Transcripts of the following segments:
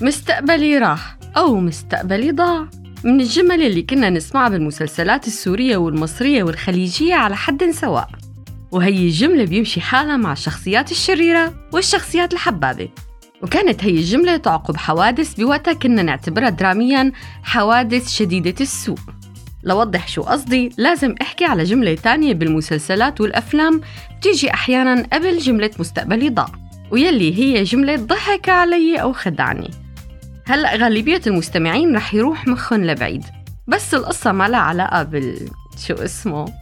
مستقبلي راح أو مستقبلي ضاع. من الجمل اللي كنا نسمعها بالمسلسلات السورية والمصرية والخليجية على حد سواء. وهي الجملة بيمشي حالها مع الشخصيات الشريرة والشخصيات الحبابة. وكانت هي الجملة تعقب حوادث بوقتها كنا نعتبرها دراميا حوادث شديدة السوء. لوضح شو قصدي لازم أحكي على جملة تانية بالمسلسلات والأفلام بتيجي أحيانا قبل جملة مستقبلي ضاع. ويلي هي جملة ضحك علي أو خدعني. هلأ غالبية المستمعين رح يروح مخن لبعيد. بس القصة ما لها علاقة بال شو اسمه؟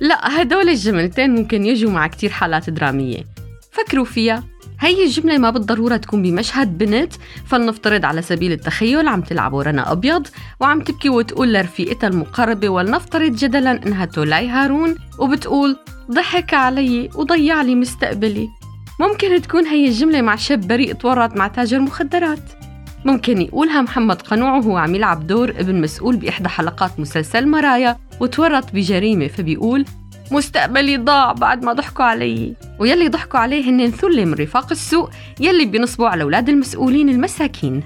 لا هدول الجملتين ممكن يجوا مع كتير حالات درامية. فكروا فيها. هي الجملة ما بالضرورة تكون بمشهد بنت فلنفترض على سبيل التخيل عم تلعب ورنا أبيض وعم تبكي وتقول لرفيقتها المقربة ولنفترض جدلا إنها تولاي هارون وبتقول ضحك علي وضيع لي مستقبلي ممكن تكون هي الجملة مع شاب بريء تورط مع تاجر مخدرات. ممكن يقولها محمد قنوع وهو عم يلعب دور ابن مسؤول بإحدى حلقات مسلسل مرايا وتورط بجريمة فبيقول مستقبلي ضاع بعد ما ضحكوا علي. ويلي ضحكوا عليه هن ثلة من رفاق السوق يلي بينصبوا على أولاد المسؤولين المساكين.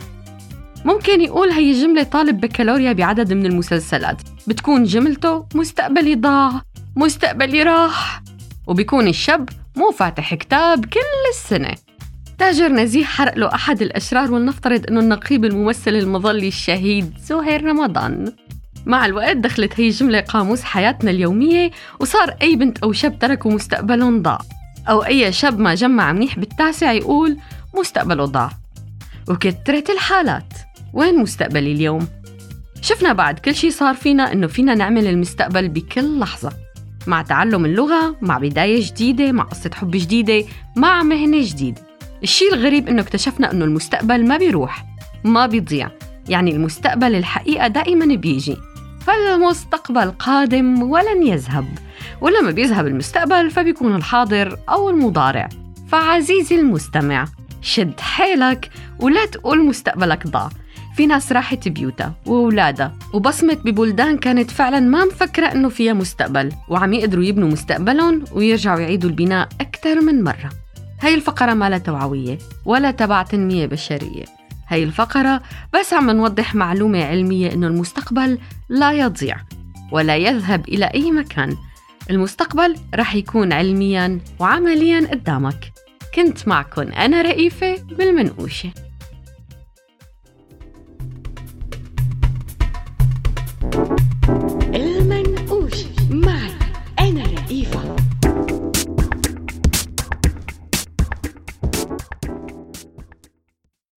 ممكن يقول هي جملة طالب بكالوريا بعدد من المسلسلات بتكون جملته مستقبلي ضاع مستقبلي راح. وبيكون الشاب مو فاتح كتاب كل السنة. تاجر نزيه حرق له أحد الأشرار ولنفترض أنه النقيب الممثل المظلي الشهيد زهير رمضان. مع الوقت دخلت هي الجملة قاموس حياتنا اليومية وصار أي بنت أو شاب تركوا مستقبلهم ضاع. أو أي شاب ما جمع منيح بالتاسع يقول مستقبله ضاع. وكترت الحالات. وين مستقبلي اليوم؟ شفنا بعد كل شي صار فينا إنه فينا نعمل المستقبل بكل لحظة. مع تعلم اللغة مع بداية جديدة مع قصة حب جديدة مع مهنة جديدة. الشي الغريب إنه اكتشفنا إنه المستقبل ما بيروح ما بيضيع. يعني المستقبل الحقيقة دائما بيجي. فالمستقبل قادم ولن يذهب. ولما بيذهب المستقبل فبيكون الحاضر أو المضارع. فعزيزي المستمع شد حيلك ولا تقول مستقبلك ضاع. في ناس راحت بيوتها وأولادها وبصمت ببلدان كانت فعلا ما مفكرة إنه فيها مستقبل. وعم يقدروا يبنوا مستقبلهم ويرجعوا يعيدوا البناء أكثر من مرة. هاي الفقرة ما توعوية ولا تبع تنمية بشرية. هاي الفقرة بس عم نوضح معلومة علمية إنه المستقبل لا يضيع ولا يذهب إلى أي مكان. المستقبل رح يكون علميا وعمليا قدامك. كنت معكم أنا رئيفة بالمنقوشة.